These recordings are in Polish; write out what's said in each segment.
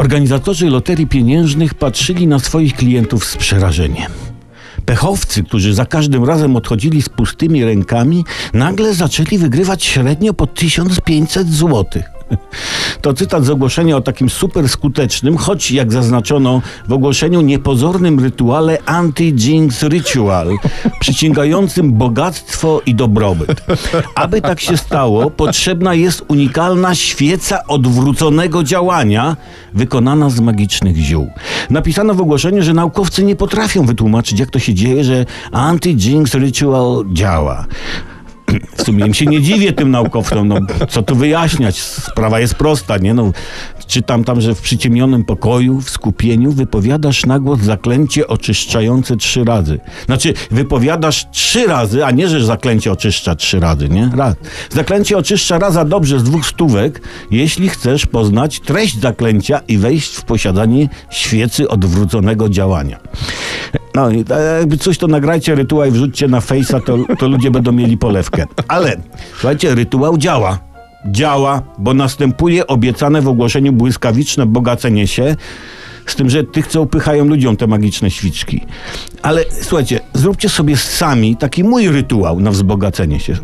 Organizatorzy loterii pieniężnych patrzyli na swoich klientów z przerażeniem. Pechowcy, którzy za każdym razem odchodzili z pustymi rękami, nagle zaczęli wygrywać średnio po 1500 złotych. To cytat z ogłoszenia o takim super skutecznym, choć jak zaznaczono w ogłoszeniu niepozornym rytuale Anti-Jinx Ritual, przyciągającym bogactwo i dobrobyt. Aby tak się stało, potrzebna jest unikalna świeca odwróconego działania, wykonana z magicznych ziół. Napisano w ogłoszeniu, że naukowcy nie potrafią wytłumaczyć, jak to się dzieje, że Anti-Jinx Ritual działa. W sumie im się nie dziwię tym naukowcom, no co tu wyjaśniać, sprawa jest prosta, nie no. Czytam tam, że w przyciemnionym pokoju, w skupieniu wypowiadasz na głos zaklęcie oczyszczające trzy razy. Znaczy, wypowiadasz trzy razy, a nie, że zaklęcie oczyszcza trzy razy, nie? Raz. Zaklęcie oczyszcza raza dobrze z dwóch stówek, jeśli chcesz poznać treść zaklęcia i wejść w posiadanie świecy odwróconego działania. No jakby coś to nagrajcie rytuał i wrzućcie na fejsa, to, to ludzie będą mieli polewkę. Ale słuchajcie, rytuał działa. Działa, bo następuje obiecane w ogłoszeniu błyskawiczne bogacenie się, z tym, że tych, co upychają ludziom te magiczne świczki. Ale słuchajcie, zróbcie sobie sami taki mój rytuał na wzbogacenie się.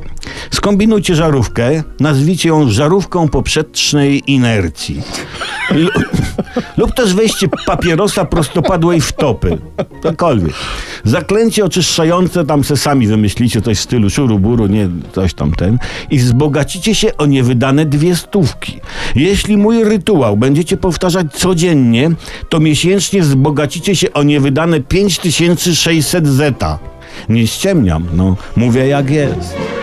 Skombinujcie żarówkę, nazwijcie ją żarówką poprzecznej inercji. Lub też weźcie papierosa prostopadłej wtopy. Cokolwiek. Zaklęcie oczyszczające tam se sami wymyślicie coś w stylu szuruburu, nie coś tam ten. I wzbogacicie się o niewydane dwie stówki. Jeśli mój rytuał będziecie powtarzać codziennie, to miesięcznie wzbogacicie się o niewydane 5600 zeta. Nie ściemniam, no mówię jak jest.